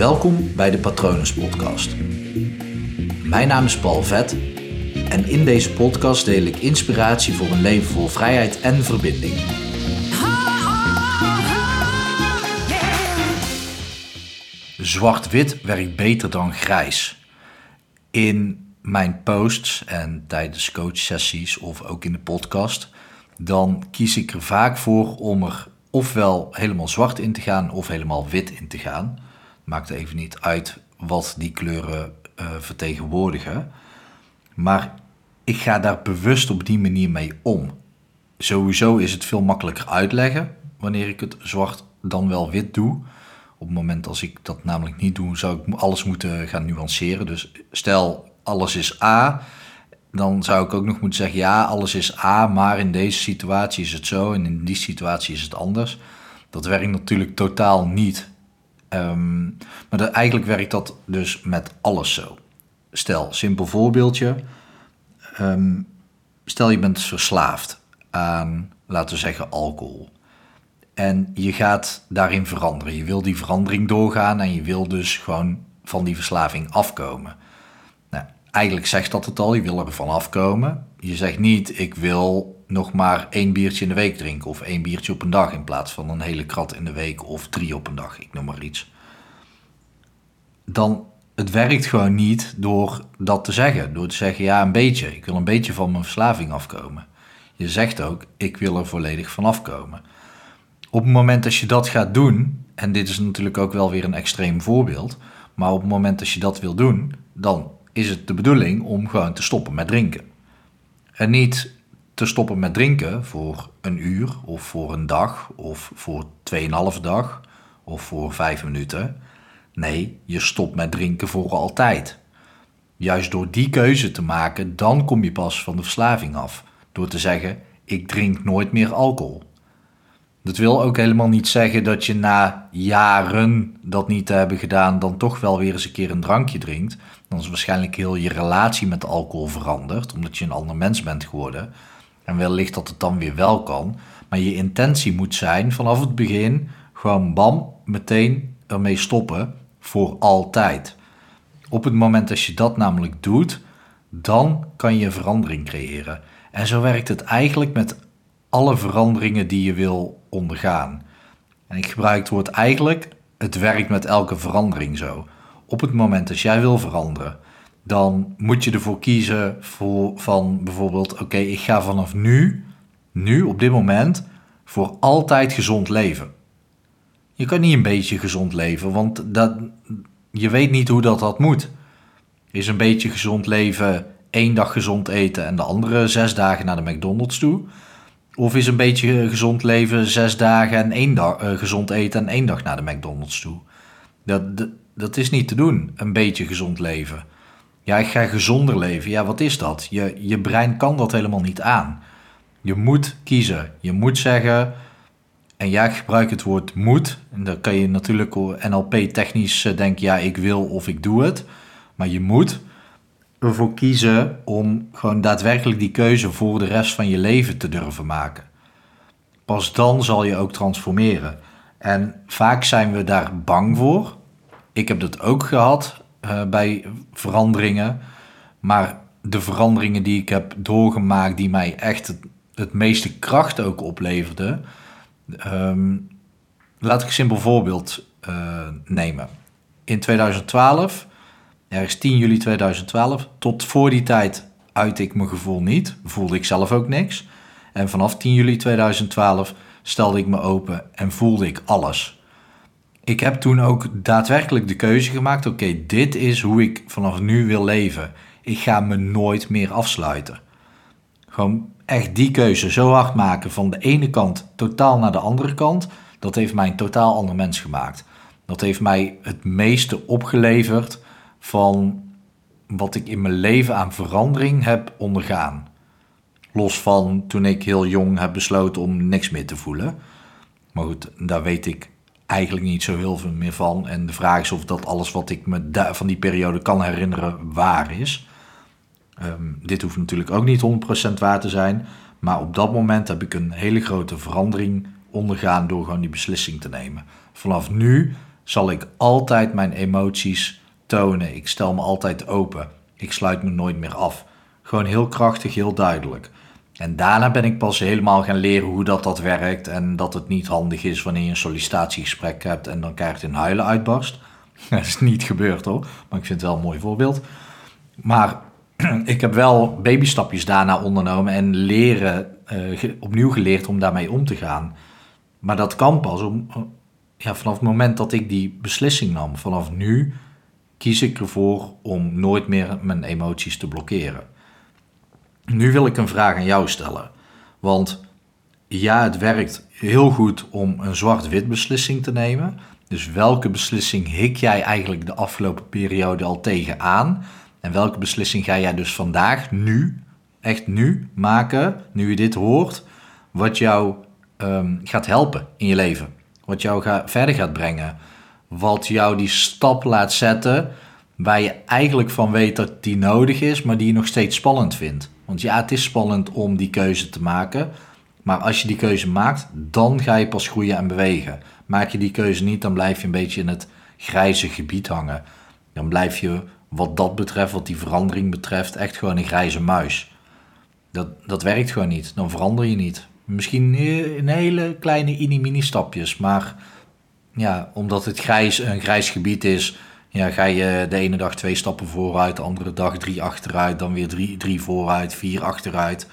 Welkom bij de Patronus Podcast. Mijn naam is Paul Vet en in deze podcast deel ik inspiratie voor een leven vol vrijheid en verbinding. Zwart-wit werkt beter dan grijs. In mijn posts en tijdens coachsessies of ook in de podcast, dan kies ik er vaak voor om er ofwel helemaal zwart in te gaan of helemaal wit in te gaan. Maakt even niet uit wat die kleuren uh, vertegenwoordigen. Maar ik ga daar bewust op die manier mee om. Sowieso is het veel makkelijker uitleggen wanneer ik het zwart dan wel wit doe. Op het moment als ik dat namelijk niet doe, zou ik alles moeten gaan nuanceren. Dus stel alles is A, dan zou ik ook nog moeten zeggen, ja, alles is A, maar in deze situatie is het zo en in die situatie is het anders. Dat werkt natuurlijk totaal niet. Um, maar eigenlijk werkt dat dus met alles zo. Stel, simpel voorbeeldje. Um, stel je bent verslaafd aan, laten we zeggen, alcohol. En je gaat daarin veranderen. Je wil die verandering doorgaan en je wil dus gewoon van die verslaving afkomen eigenlijk zegt dat het al, je wil er van afkomen. Je zegt niet, ik wil nog maar één biertje in de week drinken of één biertje op een dag in plaats van een hele krat in de week of drie op een dag, ik noem maar iets. Dan, het werkt gewoon niet door dat te zeggen. Door te zeggen, ja, een beetje, ik wil een beetje van mijn verslaving afkomen. Je zegt ook, ik wil er volledig van afkomen. Op het moment dat je dat gaat doen, en dit is natuurlijk ook wel weer een extreem voorbeeld, maar op het moment dat je dat wil doen, dan is het de bedoeling om gewoon te stoppen met drinken. En niet te stoppen met drinken voor een uur of voor een dag of voor 2,5 dag of voor vijf minuten. Nee, je stopt met drinken voor altijd. Juist door die keuze te maken, dan kom je pas van de verslaving af. Door te zeggen: ik drink nooit meer alcohol. Dat wil ook helemaal niet zeggen dat je na jaren dat niet te hebben gedaan, dan toch wel weer eens een keer een drankje drinkt. Dan is waarschijnlijk heel je relatie met alcohol veranderd, omdat je een ander mens bent geworden. En wellicht dat het dan weer wel kan. Maar je intentie moet zijn vanaf het begin gewoon bam, meteen ermee stoppen voor altijd. Op het moment dat je dat namelijk doet, dan kan je verandering creëren. En zo werkt het eigenlijk met alle veranderingen die je wil ondergaan. En ik gebruik het woord eigenlijk, het werkt met elke verandering zo. Op het moment dat jij wil veranderen, dan moet je ervoor kiezen voor, van bijvoorbeeld, oké, ik ga vanaf nu, nu op dit moment, voor altijd gezond leven. Je kan niet een beetje gezond leven, want dat, je weet niet hoe dat, dat moet. Is een beetje gezond leven één dag gezond eten en de andere zes dagen naar de McDonald's toe? Of is een beetje gezond leven zes dagen en één dag uh, gezond eten en één dag naar de McDonald's toe? Dat, dat, dat, is niet te doen, een beetje gezond leven. Ja, ik ga gezonder leven. Ja, wat is dat? Je, je brein kan dat helemaal niet aan. Je moet kiezen. Je moet zeggen. En ja, ik gebruik het woord moet. En dan kan je natuurlijk NLP-technisch eh, denken: ja, ik wil of ik doe het. Maar je moet ervoor kiezen om gewoon daadwerkelijk die keuze voor de rest van je leven te durven maken. Pas dan zal je ook transformeren. En vaak zijn we daar bang voor. Ik heb dat ook gehad uh, bij veranderingen. Maar de veranderingen die ik heb doorgemaakt, die mij echt het, meeste kracht ook opleverden. Um, laat ik een simpel voorbeeld uh, nemen. In 2012 ergens 10 juli 2012. Tot voor die tijd uitte ik mijn gevoel niet, voelde ik zelf ook niks. En vanaf 10 juli 2012 stelde ik me open en voelde ik alles. Ik heb toen ook daadwerkelijk de keuze gemaakt: oké, dit is hoe ik vanaf nu wil leven. Ik ga me nooit meer afsluiten. Gewoon echt die keuze zo hard maken van de ene kant totaal naar de andere kant. Dat heeft mij een totaal ander mens gemaakt. Dat heeft mij het meeste opgeleverd van wat ik in mijn leven aan verandering heb ondergaan. Los van toen ik heel jong heb besloten om niks meer te voelen. Maar goed, daar weet ik eigenlijk niet zo heel veel meer van. En de vraag is of dat alles wat ik me van die periode kan herinneren waar is. Um, dit hoeft natuurlijk ook niet 100% waar te zijn. Maar op dat moment heb ik een hele grote verandering ondergaan door gewoon die beslissing te nemen. Vanaf nu zal ik altijd mijn emoties Ik stel me altijd open. Ik sluit me nooit meer af. Gewoon heel krachtig, heel duidelijk. En daarna ben ik pas helemaal gaan leren hoe dat, dat werkt. En dat het niet handig is wanneer je een sollicitatiegesprek hebt en dan krijgt een huilen uitbarst. Dat is niet gebeurd hoor, maar ik vind het wel een mooi voorbeeld. Maar ik heb wel babystapjes daarna ondernomen en leren, uh, opnieuw geleerd om daarmee om te gaan. Maar dat kan pas om, ja, vanaf het moment dat ik die beslissing nam. Vanaf nu kies ik ervoor om nooit meer mijn emoties te blokkeren. Nu wil ik een vraag aan jou stellen. Want ja, het werkt heel goed om een zwart-wit beslissing te nemen. Dus welke beslissing hik jij eigenlijk de afgelopen periode al tegenaan? En welke beslissing ga jij dus vandaag, nu, echt nu, maken, nu je dit hoort, wat jou um, gaat helpen in je leven? Wat jou ga, verder gaat brengen? Wat jou die stap laat zetten waar je eigenlijk van weet dat die nodig is, maar die je nog steeds spannend vindt. Want ja, het is spannend om die keuze te maken. Maar als je die keuze maakt, dan ga je pas groeien en bewegen. Maak je die keuze niet, dan blijf je een beetje in het grijze gebied hangen. Dan blijf je wat dat betreft, wat die verandering betreft, echt gewoon een grijze muis. Dat, dat werkt gewoon niet. Dan verander je niet. Misschien in hele kleine mini-mini stapjes. Maar ja, omdat het grijs, een grijs gebied is, ja, ga je de ene dag twee stappen vooruit, de andere dag drie achteruit, dan weer drie, drie vooruit, vier achteruit.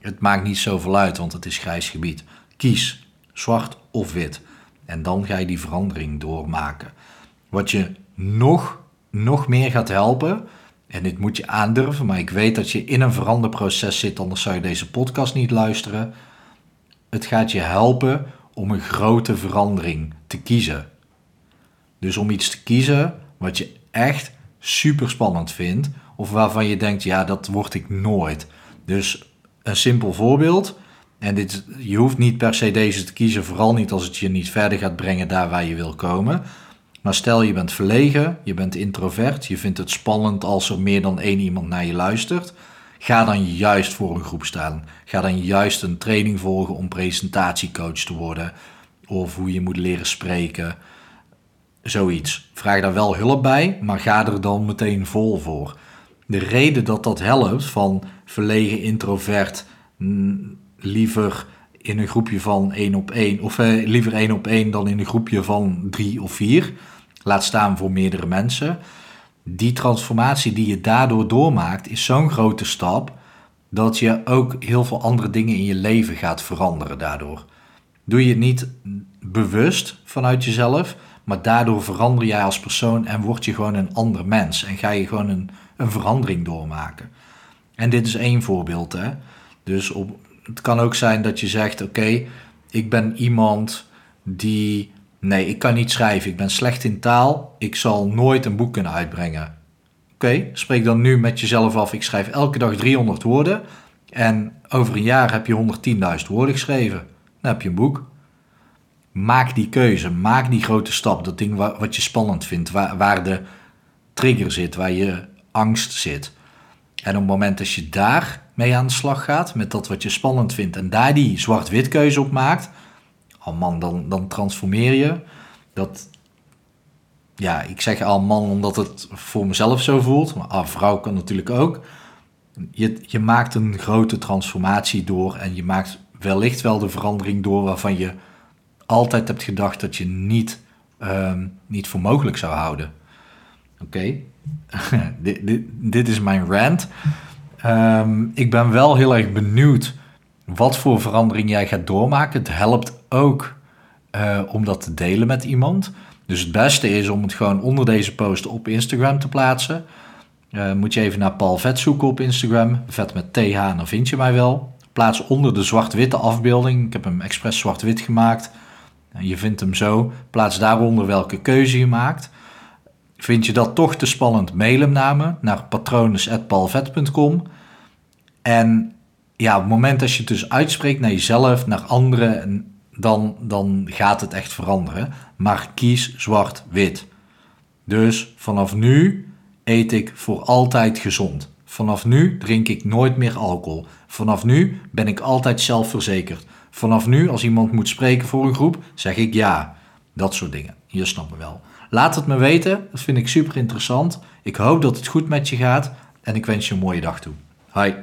Het maakt niet zoveel uit, want het is grijs gebied. Kies zwart of wit. En dan ga je die verandering doormaken. Wat je nog, nog meer gaat helpen, en dit moet je aandurven, maar ik weet dat je in een veranderproces zit, anders zou je deze podcast niet luisteren. Het gaat je helpen om een grote verandering te kiezen. Dus om iets te kiezen wat je echt super spannend vindt, of waarvan je denkt, ja, dat word ik nooit. Dus een simpel voorbeeld. En dit, je hoeft niet per se deze te kiezen, vooral niet als het je niet verder gaat brengen daar waar je wil komen. Maar stel je bent verlegen, je bent introvert, je vindt het spannend als er meer dan één iemand naar je luistert. Ga dan juist voor een groep staan. Ga dan juist een training volgen om presentatiecoach te worden. Of hoe je moet leren spreken. Zoiets. Vraag daar wel hulp bij, maar ga er dan meteen vol voor. De reden dat dat helpt van verlegen introvert, liever in een groepje van één op één, of eh, liever één op één dan in een groepje van drie of vier, laat staan voor meerdere mensen. Die transformatie die je daardoor doormaakt, is zo'n grote stap dat je ook heel veel andere dingen in je leven gaat veranderen daardoor. Doe je het niet bewust vanuit jezelf, maar daardoor verander jij als persoon en word je gewoon een ander mens. En ga je gewoon een, een verandering doormaken. En dit is één voorbeeld. Hè? Dus op, het kan ook zijn dat je zegt: Oké, ik ben iemand die. Nee, ik kan niet schrijven. Ik ben slecht in taal. Ik zal nooit een boek kunnen uitbrengen. Oké, spreek dan nu met jezelf af. Ik schrijf elke dag 300 woorden. En over een jaar heb je 110.000 woorden geschreven. Dan heb je een boek maak die keuze, maak die grote stap, dat ding wat je spannend vindt, waar, waar de trigger zit, waar je angst zit. En op het moment dat je daar mee aan de slag gaat, met dat wat je spannend vindt, en daar die zwart-wit keuze op maakt, oh man, dan, dan transformeer je. Dat, ja, ik zeg al man omdat het voor mezelf zo voelt, maar ah, vrouw kan natuurlijk ook. Je, je maakt een grote transformatie door en je maakt wellicht wel de verandering door waarvan je altijd hebt gedacht dat je niet, um, niet voor mogelijk zou houden. Oké, dit, dit, is mijn rant. Um, ik ben wel heel erg benieuwd wat voor verandering jij gaat doormaken. Het helpt ook uh, om dat te delen met iemand. Dus het beste is om het gewoon onder deze post op Instagram te plaatsen. Uh, moet je even naar Paul Vet zoeken op Instagram. Vet met TH, dan vind je mij wel. Plaats onder de zwart-witte afbeelding. Ik heb hem expres zwart-wit gemaakt. Je vindt hem zo. Plaats daaronder welke keuze je maakt. Vind je dat toch te spannend? Mail hem naar me, naar patrones.palvet.com. En ja, op het moment dat je het dus uitspreekt naar jezelf, naar anderen, dan, dan gaat het echt veranderen. Maar kies zwart-wit. Dus vanaf nu eet ik voor altijd gezond. Vanaf nu drink ik nooit meer alcohol. Vanaf nu ben ik altijd zelfverzekerd. Vanaf nu, als iemand moet spreken voor een groep, zeg ik ja. Dat soort dingen. Je snapt me wel. Laat het me weten, dat vind ik super interessant. Ik hoop dat het goed met je gaat en ik wens je een mooie dag toe. Hoi.